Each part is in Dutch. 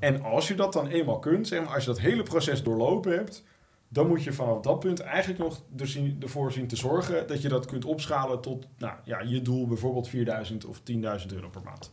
En als je dat dan eenmaal kunt, zeg maar, als je dat hele proces doorlopen hebt, dan moet je vanaf dat punt eigenlijk nog er ervoor zien te zorgen dat je dat kunt opschalen tot nou, ja, je doel bijvoorbeeld 4000 of 10.000 euro per maand.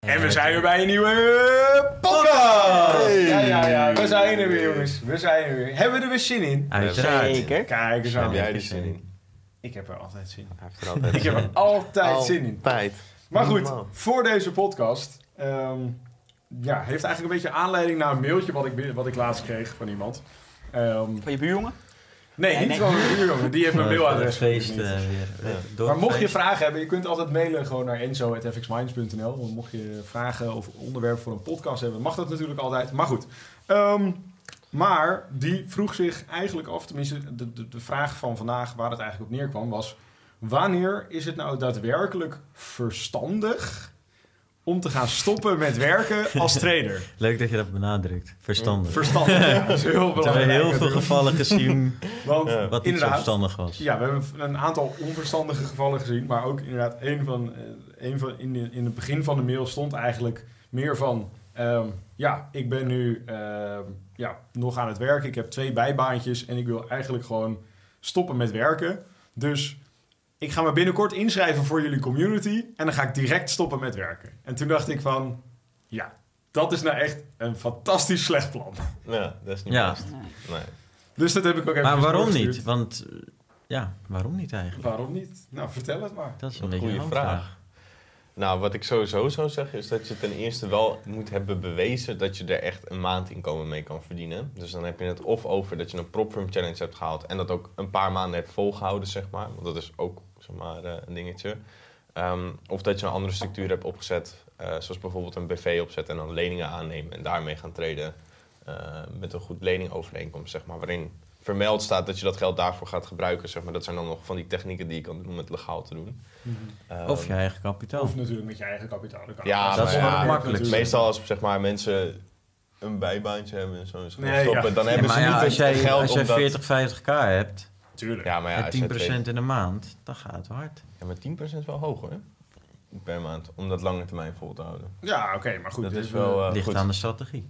En we zijn weer bij een nieuwe podcast! Ja, ja, ja, we zijn er weer, jongens. We zijn er weer. Hebben we er weer zin in? Uiteraard. Zeker. Kijk eens Heb aan. jij er zin in? Ik heb er altijd zin in. Hij heeft er altijd Ik heb er altijd zin in. Altijd. Maar goed, voor deze podcast... ehm, ja, heeft eigenlijk een beetje aanleiding naar een mailtje wat ik, wat ik laatst kreeg van iemand. Ehm, Van je buurjongen? Nee, Nee, niet nee. van mijn buurjongen. Die heeft mijn mailadres. feest eh, Maar mocht je vragen hebben, je kunt altijd mailen gewoon naar enzo.fxminds.nl. Mocht je vragen of onderwerpen voor een podcast hebben, mag dat natuurlijk altijd. Maar goed. Ehm, maar die vroeg zich eigenlijk af, tenminste de, de, de vraag van vandaag waar het eigenlijk op neerkwam was... Wanneer is het nou daadwerkelijk verstandig om te gaan stoppen met werken als trader? Leuk dat je dat benadrukt. Verstandig. Verstandig, ja, dat is heel We hebben belangrijk. heel veel gevallen gezien Want Ja. wat niet verstandig was. Ja, we hebben een aantal onverstandige gevallen gezien. Maar ook inderdaad, een van, eh, een van in, de, in het begin van de mail stond eigenlijk meer van... ehm, ja, ik ben nu ehm, ja, nog aan het werken. Ik heb twee bijbaantjes en ik wil eigenlijk gewoon stoppen met werken. Dus ik ga me binnenkort inschrijven voor jullie community. En dan ga ik direct stoppen met werken. En toen dacht ik van... Ja, dat is nou echt een fantastisch slecht plan. Ja, dat is niet Ja. best. Nee. Dus dat heb ik ook even Maar waarom niet? Want eh, ja, waarom niet eigenlijk? Waarom niet? Nou, vertel het maar. Dat is een goede een vraag. Nou, wat ik sowieso zou zeggen is dat je ten eerste wel moet hebben bewezen dat je er echt een maandinkomen mee kan verdienen. Dus dan heb je het of over dat je een PropFirm Challenge hebt gehaald en dat ook een paar maanden hebt volgehouden, zeg maar. Want dat is ook zeg maar, eh, een dingetje. Ehm, of dat je een andere structuur hebt opgezet, eh, zoals bijvoorbeeld een BV opzetten en dan leningen aannemen en daarmee gaan traden eh, met een goed leningovereenkomst, zeg maar, waarin vermeld staat dat je dat geld daarvoor gaat gebruiken. Zeg maar. Dat zijn dan nog van die technieken die je kan doen om het legaal te doen. Of Ehm, je eigen kapitaal. Of natuurlijk met je eigen kapitaal. Dat Ja, dat is wel ja, makkelijkste. Meestal als zeg maar, mensen een bijbaantje hebben en zo Nee, stoppen, ja. dan hebben ze ja, niet als jij, geld als jij dat... 40, 50k hebt Tuurlijk. Ja, maar ja, je het 10% weet- in de maand, dan gaat het hard. Ja, maar 10% is wel hoog hoor. Per maand, om dat lange termijn vol te houden. Ja, oké, maar goed. dat is wel eh, Ligt goed. aan de strategie.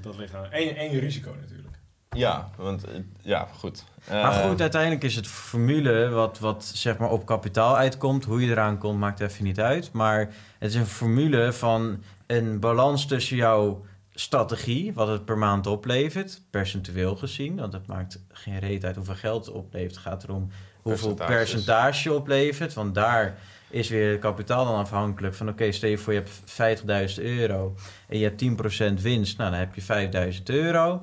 Dat ligt aan één, één risico natuurlijk. Ja, want eh, ja, goed. Maar Eh, goed, uiteindelijk is het formule wat, wat zeg maar op kapitaal uitkomt. Hoe je eraan komt, maakt even niet uit. Maar het is een formule van een balans tussen jouw strategie, wat het per maand oplevert, percentueel gezien. Want het maakt geen reet uit hoeveel geld het oplevert. Het gaat erom hoeveel percentage oplevert. Want daar is weer het kapitaal dan afhankelijk van... oké, stel je voor je hebt 50.000 euro en je hebt 10% winst. Nou, dan heb je 5.000 euro.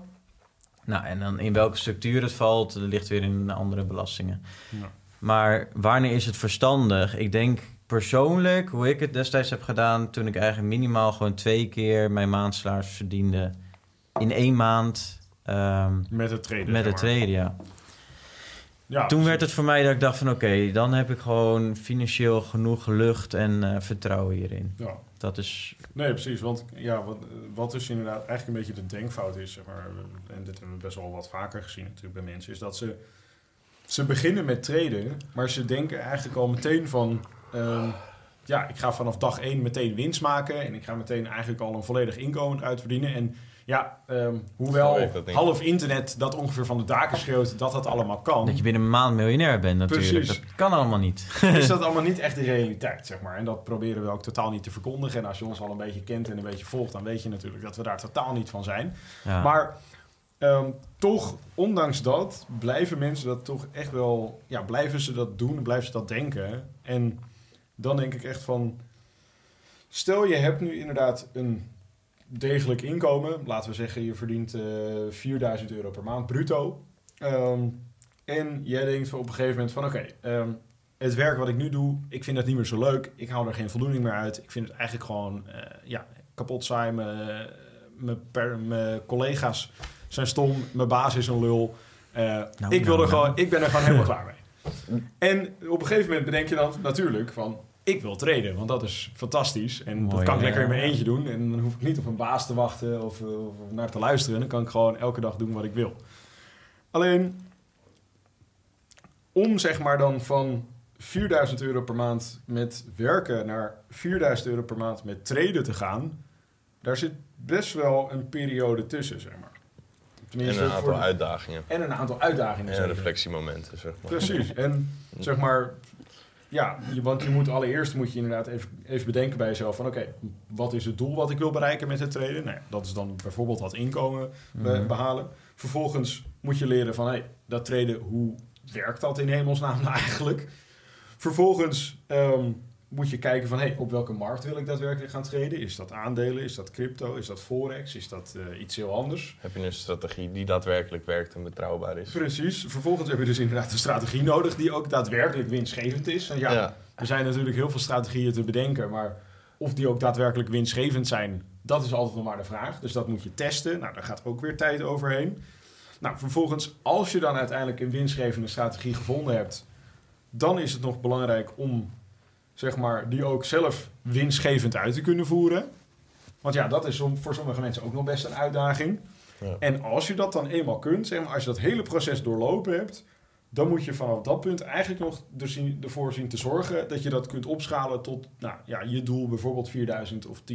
Nou, en dan in welke structuur het valt, ligt weer in andere belastingen. Ja. Maar wanneer is het verstandig? Ik denk persoonlijk, hoe ik het destijds heb gedaan... toen ik eigenlijk minimaal gewoon twee keer mijn maandsalaris verdiende... in één maand ehm, Met het traden. met het traden, ja. Ja, Toen werd het voor mij dat ik dacht van... oké, dan heb ik gewoon financieel genoeg lucht en eh, vertrouwen hierin. Ja. Dat is... Nee, precies. Want ja, wat, wat dus inderdaad eigenlijk een beetje de denkfout is, zeg maar, en dit hebben we best wel wat vaker gezien natuurlijk bij mensen, is dat ze, ze beginnen met traden, maar ze denken eigenlijk al meteen van, ehm, ja, ik ga vanaf dag één meteen winst maken en ik ga meteen eigenlijk al een volledig inkomen eruit verdienen. En ja, ehm, hoewel half internet dat ongeveer van de daken schreeuwt dat dat allemaal kan, Dat je binnen een maand miljonair bent natuurlijk. Precies. Dat kan allemaal niet. is dat allemaal niet echt de realiteit, zeg maar. En dat proberen we ook totaal niet te verkondigen. En als je ons al een beetje kent en een beetje volgt, dan weet je natuurlijk dat we daar totaal niet van zijn. Ja. Maar ehm, toch, ondanks dat, blijven mensen dat toch echt wel... Ja, blijven ze dat doen, blijven ze dat denken. En dan denk ik echt van... Stel, je hebt nu inderdaad een degelijk inkomen. Laten we zeggen, je verdient eh 4000 euro per maand bruto. Ehm, en jij denkt op een gegeven moment van... Oké, ehm, het werk wat ik nu doe, ik vind het niet meer zo leuk. Ik hou er geen voldoening meer uit. Ik vind het eigenlijk gewoon eh, ja, kapot saai. Mijn- Mijn collega's zijn stom. Mijn baas is een lul. Eh, Nou, ik, nou, wil er nou. gewoon, ik ben er gewoon helemaal klaar mee. En op een gegeven moment bedenk je dan natuurlijk van... Ik wil traden, want dat is fantastisch. En dat kan ik ja. lekker in mijn eentje doen. En dan hoef ik niet op een baas te wachten of, of naar te luisteren. Dan kan ik gewoon elke dag doen wat ik wil. Alleen, om zeg maar dan van 4000 euro per maand met werken naar 4000 euro per maand met traden te gaan, daar zit best wel een periode tussen, zeg maar. En een aantal uitdagingen. en een aantal uitdagingen. En reflectiemomenten, zeg maar. Precies. En zeg maar, ja, je, want je moet allereerst moet je inderdaad even, even bedenken bij jezelf van oké, wat is het doel wat ik wil bereiken met het traden? Nou, dat is dan bijvoorbeeld wat inkomen be- Mhm. behalen. Vervolgens moet je leren van hey, dat traden, hoe werkt dat in hemelsnaam nou eigenlijk? Vervolgens ehm, moet je kijken van hey, op welke markt wil ik daadwerkelijk gaan traden? Is dat aandelen? Is dat crypto? Is dat forex? Is dat eh, iets heel anders? Heb je een strategie die daadwerkelijk werkt en betrouwbaar is? Precies. Vervolgens heb je dus inderdaad een strategie nodig die ook daadwerkelijk winstgevend is. Ja, Ja. er zijn natuurlijk heel veel strategieën te bedenken, maar of die ook daadwerkelijk winstgevend zijn, dat is altijd nog maar de vraag. Dus dat moet je testen. Nou, daar gaat ook weer tijd overheen. Nou, vervolgens, als je dan uiteindelijk een winstgevende strategie gevonden hebt, dan is het nog belangrijk om, zeg maar, die ook zelf winstgevend uit te kunnen voeren. Want ja, dat is voor sommige mensen ook nog best een uitdaging. Ja. En als je dat dan eenmaal kunt, zeg maar, als je dat hele proces doorlopen hebt, dan moet je vanaf dat punt eigenlijk nog er ervoor zien te zorgen dat je dat kunt opschalen tot nou, ja, je doel, bijvoorbeeld 4000 of 10.000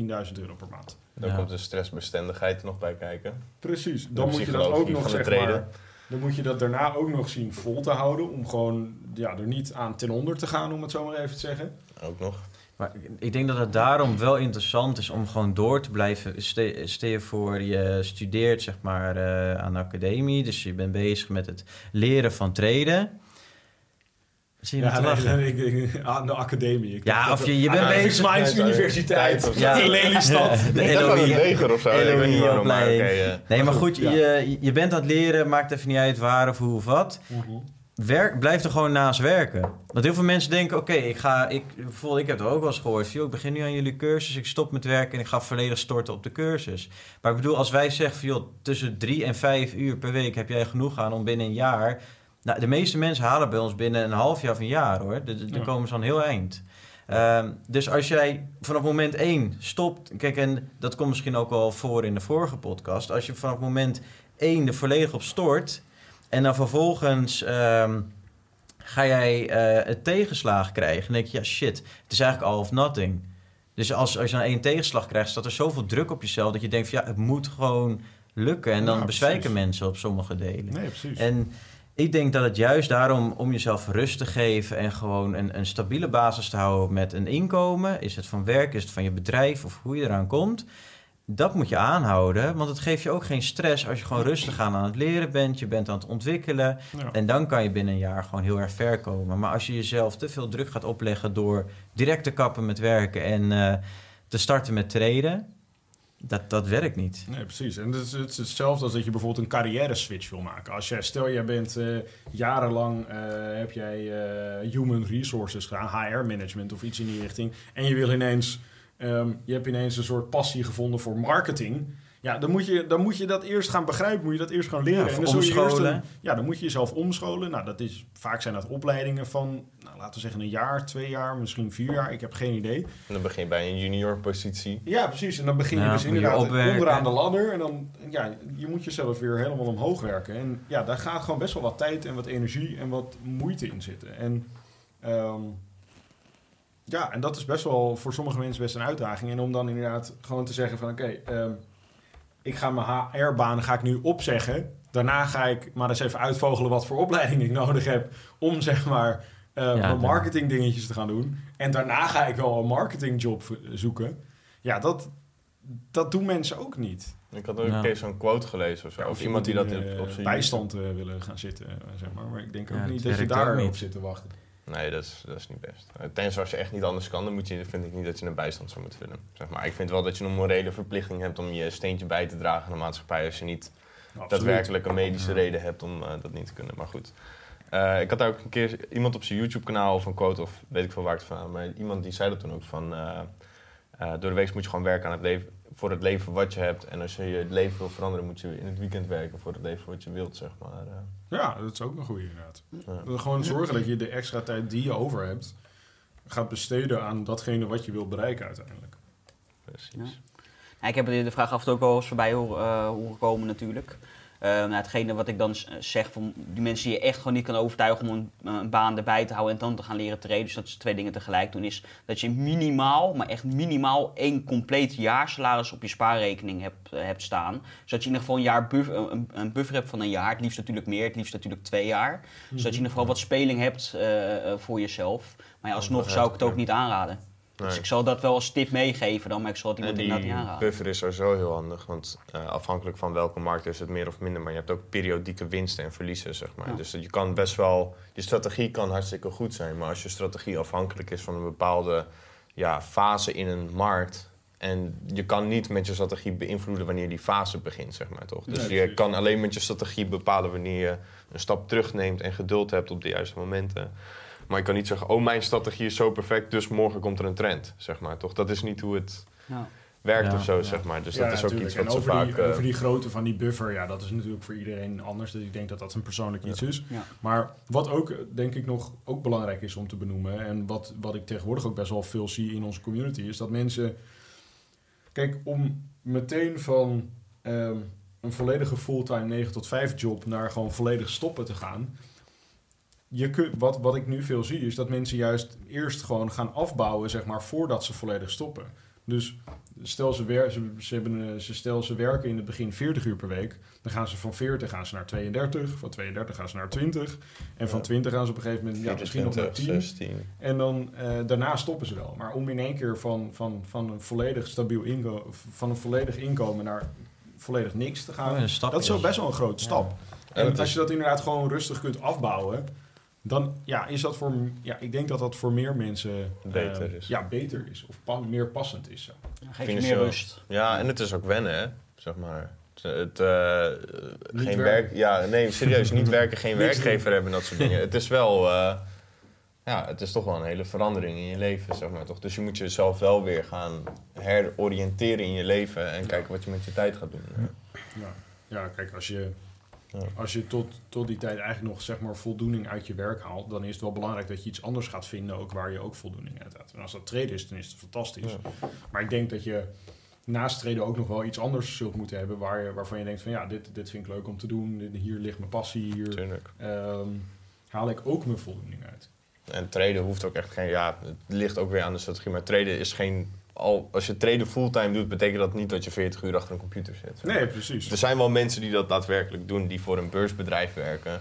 euro per maand. Dan Ja. komt de stressbestendigheid er nog bij kijken. Precies. Dan moet je dat ook nog zeg maar. Dan moet je dat daarna ook nog zien vol te houden om gewoon ja, er niet aan ten onder te gaan, om het zo maar even te zeggen. Ook nog. Maar ik- denk dat het daarom wel interessant is om gewoon door te blijven. Ste- Stel je voor, je studeert zeg maar eh, aan de academie, dus je bent bezig met het leren van traden. Zie je lachen? nee, ik, ik- aan de academie. Ik Ja, of je- je bent de bezig- Minds Ja, Universiteit. zo. in Lelystad. De leger of zo. maar. Nee, maar goed, Ja. je, je bent aan het leren, maakt even niet uit waar of hoe of wat. Werk, blijf er gewoon naast werken. Want heel veel mensen denken, oké, ik ga... Ik, bijvoorbeeld, ik heb het ook wel eens gehoord. Joh, ik begin nu aan jullie cursus, ik stop met werken... en ik ga volledig storten op de cursus. Maar ik bedoel, als wij zeggen van... joh, tussen drie en vijf uur per week heb jij genoeg aan om binnen een jaar... Nou, de meeste mensen halen bij ons binnen een half jaar of een jaar, hoor. Dan Ja. komen ze aan heel eind. Ehm, dus als jij vanaf moment één stopt... Kijk, en dat komt misschien ook al voor in de vorige podcast. Als je vanaf moment één er volledig op stort... en dan vervolgens ehm, ga jij eh het tegenslag krijgen... dan denk je, ja shit, het is eigenlijk all of nothing. Dus als, als je dan één tegenslag krijgt... staat er zoveel druk op jezelf... dat je denkt van ja, het moet gewoon lukken. En dan Ja, bezwijken mensen op sommige delen. Nee, precies. En ik denk dat het juist daarom om jezelf rust te geven en gewoon een, een stabiele basis te houden met een inkomen, is het van werk, is het van je bedrijf of hoe je eraan komt, dat moet je aanhouden, want het geeft je ook geen stress als je gewoon rustig aan aan het leren bent, je bent aan het ontwikkelen Ja. en dan kan je binnen een jaar gewoon heel erg ver komen. Maar als je jezelf te veel druk gaat opleggen door direct te kappen met werken en eh, te starten met traden, dat, dat werkt niet. Nee, precies. En het is, het is hetzelfde als dat je bijvoorbeeld een carrière switch wil maken. Als jij, stel, jij bent eh, jarenlang, eh, heb jij eh, human resources gedaan, HR management of iets in die richting. En je wil ineens, ehm, je hebt ineens een soort passie gevonden voor marketing. Ja, dan moet je, dan moet je dat eerst gaan begrijpen, moet je dat eerst gaan leren. Ja, en dan zul je eerst omscholen. een- ja, dan moet je jezelf omscholen. Nou, dat is, vaak zijn dat opleidingen van, nou, laten we zeggen een jaar, twee jaar, misschien vier jaar. Ik heb geen idee. En dan begin je bij een junior positie. Ja, precies. En dan begin je Ja, dus je inderdaad opwerken. onderaan de ladder. En dan, ja, je moet jezelf weer helemaal omhoog werken. En ja, daar gaat gewoon best wel wat tijd en wat energie en wat moeite in zitten. En ehm, ja, en dat is best wel voor sommige mensen best een uitdaging. En om dan inderdaad gewoon te zeggen van oké, ehm, ik ga mijn HR-baan ga ik nu opzeggen. Daarna ga ik maar eens even uitvogelen wat voor opleiding ik nodig heb om zeg maar eh, mijn marketing dingetjes te gaan doen. En daarna ga ik wel een marketingjob zoeken. Ja, dat, dat doen mensen ook niet. Ik had ook Ja. een keer zo'n quote gelezen of zo. of iemand die dat in, op, eh, zijn bijstand eh, willen gaan zitten, zeg maar. Maar ik denk ook Ja, niet dat je werkt ook daar niet. op zit te wachten. Nee, dat is, dat is niet best. Eh, Tenzij als je echt niet anders kan, dan moet je, vind ik niet dat je een bijstand zou moeten willen. Zeg maar. Ik vind wel dat je een morele verplichting hebt om je steentje bij te dragen aan de maatschappij. Als je niet Absoluut. daadwerkelijk een medische reden hebt om eh, dat niet te kunnen. Maar goed. Eh, ik had daar ook een keer iemand op zijn YouTube-kanaal of een quote of weet ik veel waar ik het van maar iemand die zei dat toen ook van door de week moet je gewoon werken aan het leven voor het leven wat je hebt en als je je leven wil veranderen moet je in het weekend werken voor het leven wat je wilt zeg maar. eh. Ja, dat is ook een goede inderdaad. Ja. Gewoon zorgen dat je de extra tijd die je over hebt, gaat besteden aan datgene wat je wilt bereiken uiteindelijk. precies. Ja, ik heb de de vraag af en toe ook wel eens voorbij horen, eh, horen komen natuurlijk. Eh, nou, hetgene wat ik dan s- zeg van die mensen die je echt gewoon niet kan overtuigen om een, een baan erbij te houden en dan te gaan leren treden. Dus dat is twee dingen tegelijk doen. Is dat je minimaal, maar echt minimaal één compleet jaarsalaris op je spaarrekening hebt, eh, hebt staan. Zodat je in ieder geval een, jaar buff- een, een buffer hebt van een jaar. Het liefst natuurlijk meer, het liefst natuurlijk twee jaar. Zodat je in ieder geval wat speling hebt eh, eh, voor jezelf. Maar ja, alsnog zou ik het ook niet aanraden. Nee. Dus ik zal dat wel als tip meegeven dan, maar ik zal het iemand inderdaad niet aanraden. buffer is sowieso heel handig, want eh, afhankelijk van welke markt is het meer of minder. Maar je hebt ook periodieke winsten en verliezen, zeg maar. Ja. Dus je kan best wel, je strategie kan hartstikke goed zijn. Maar als je strategie afhankelijk is van een bepaalde ja, fase in een markt. En je kan niet met je strategie beïnvloeden wanneer die fase begint, zeg maar toch? Dus Nee, je kan alleen met je strategie bepalen wanneer je een stap terugneemt en geduld hebt op de juiste momenten. Maar je kan niet zeggen, oh mijn strategie is zo perfect, dus morgen komt er een trend, zeg maar toch? Dat is niet hoe het Ja. werkt Ja, of zo, ja. zeg maar. Dus Ja, dat is ook iets wat en ze over vaak... Die, eh, over die grootte van die buffer, ja, dat is natuurlijk voor iedereen anders. Dus ik denk dat dat een persoonlijk iets is. Ja. Maar wat ook, denk ik, nog ook belangrijk is om te benoemen... en wat, wat ik tegenwoordig ook best wel veel zie in onze community... is dat mensen... Kijk, om meteen van ehm, een volledige fulltime 9 tot 5 job... naar gewoon volledig stoppen te gaan... Je kunt, wat, wat ik nu veel zie, is dat mensen juist eerst gewoon gaan afbouwen, zeg maar, voordat ze volledig stoppen. Dus stel ze, wer ze, ze, hebben, eh, ze, stel ze werken in het begin 40 uur per week. Dan gaan ze van 40 gaan ze naar 32. Van 32 gaan ze naar 20. En van Ja. 20 gaan ze op een gegeven moment ja, misschien nog naar 10. 16. En dan eh, daarna stoppen ze wel. Maar om in één keer van, van, van een volledig stabiel inkomen, van een volledig inkomen naar volledig niks te gaan. Oh, dat is wel is. best wel een grote stap. Ja, En als is- je dat inderdaad gewoon rustig kunt afbouwen, dan ja, is dat voor, ja, ik denk dat dat voor meer mensen Beter eh, is. Ja, beter is. Of pa- meer passend is. Zo. Geef je meer rust. Ja, en het is ook wennen, hè, zeg maar. Het, eh, Niet geen werk, ja, nee, serieus, niet werken, geen werkgever hebben en dat soort dingen. Het is wel, eh, ja, het is toch wel een hele verandering in je leven, zeg maar, toch? Dus je moet jezelf wel weer gaan heroriënteren in je leven en kijken wat je met je tijd gaat doen. Ja. ja, kijk, als je, Ja. als je tot, tot die tijd eigenlijk nog zeg maar, voldoening uit je werk haalt, dan is het wel belangrijk dat je iets anders gaat vinden, ook waar je ook voldoening uit hebt. En als dat treden is, dan is het fantastisch. Ja. Maar ik denk dat je naast treden ook nog wel iets anders zult moeten hebben, waar je, waarvan je denkt van ja, dit, dit vind ik leuk om te doen, hier ligt mijn passie, hier ehm, haal ik ook mijn voldoening uit. En traden hoeft ook echt geen, ja, het ligt ook weer aan de strategie, maar traden is geen, al, als je traden fulltime doet, betekent dat niet dat je 40 uur achter een computer zit. zeg. Nee, precies. Er zijn wel mensen die dat daadwerkelijk doen, die voor een beursbedrijf werken.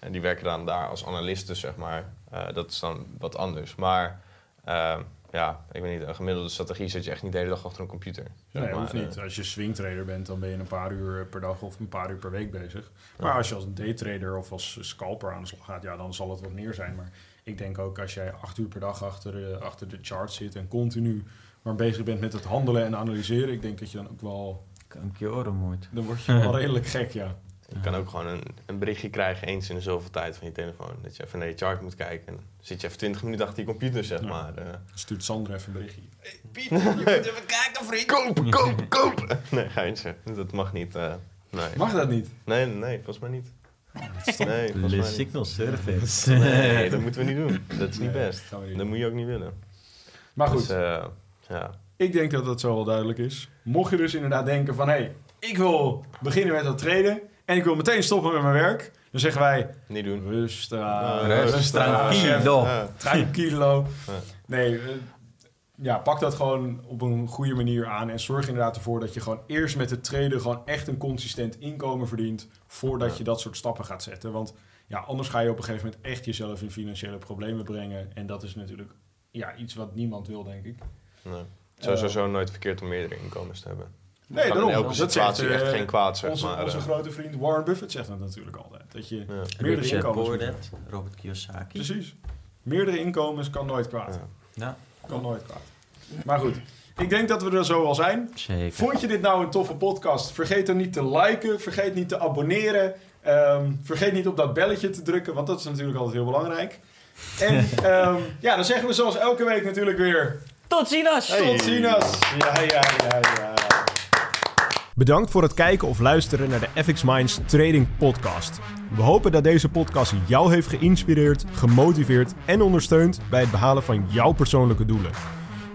En die werken dan daar als analisten, zeg maar. Eh, dat is dan wat anders. Maar eh, ja, ik weet niet, een gemiddelde strategie zit je echt niet de hele dag achter een computer. zeg Nee, maar. hoeft niet. Eh, Als je swingtrader bent, dan ben je een paar uur per dag of een paar uur per week bezig. Maar Ja. als je als daytrader of als scalper aan de slag gaat, ja, dan zal het wat meer zijn. Maar ik denk ook als jij acht uur per dag achter, achter de chart zit en continu maar bezig bent met het handelen en analyseren, ik denk dat je dan ook wel, Kan ik je oren moeit. dan word je wel redelijk gek, ja. Je kan ook gewoon een, een berichtje krijgen eens in de zoveel tijd van je telefoon. Dat je even naar je chart moet kijken. En dan zit je even 20 minuten achter je computer, zeg Ja. maar. eh. Stuurt Sander even een berichtje. Piet, je moet even kijken, vriend. Kopen, kopen, kopen. Nee, geintje. Dat mag niet. eh, nee. Mag dat niet? nee, nee, volgens mij niet. Nee, Le signal service. Nee, dat moeten we niet doen. Dat is niet Nee, best. Dat doen. moet je ook niet willen. Maar goed, Dus, eh, ja. ik denk dat dat zo wel duidelijk is. Mocht je dus inderdaad denken van, hé, hey, ik wil beginnen met dat traden en ik wil meteen stoppen met mijn werk, dan zeggen wij, Niet doen. Rustig, rustig, rustig. chef. Tranquilo. Ja. Nee, eh, ja, pak dat gewoon op een goede manier aan. En zorg inderdaad ervoor dat je gewoon eerst met het traden gewoon echt een consistent inkomen verdient. Voordat Ja. je dat soort stappen gaat zetten. Want ja, anders ga je op een gegeven moment echt jezelf in financiële problemen brengen. En dat is natuurlijk ja, iets wat niemand wil, denk ik. Nee. Het is sowieso nooit verkeerd om meerdere inkomens te hebben. Nee, kan daarom. in elke Dat situatie zegt, echt eh, geen kwaad, zeg Onze, maar. onze eh. grote vriend Warren Buffett zegt dat natuurlijk altijd. Dat je ja. meerdere Richard inkomens Robert Kiyosaki. Precies. Meerdere inkomens kan nooit kwaad. Ja. Ja, Kan nooit kwaad. Maar goed, ik denk dat we er zo al zijn. zeker. Vond je dit nou een toffe podcast? Vergeet dan niet te liken, vergeet niet te abonneren Ehm, vergeet niet op dat belletje te drukken, want dat is natuurlijk altijd heel belangrijk. En ehm, ja, dan zeggen we zoals elke week natuurlijk weer... Tot ziens! Tot ziens! Ja, ja, ja, ja. Bedankt voor het kijken of luisteren naar de FX Minds Trading Podcast. We hopen dat deze podcast jou heeft geïnspireerd, gemotiveerd en ondersteund bij het behalen van jouw persoonlijke doelen.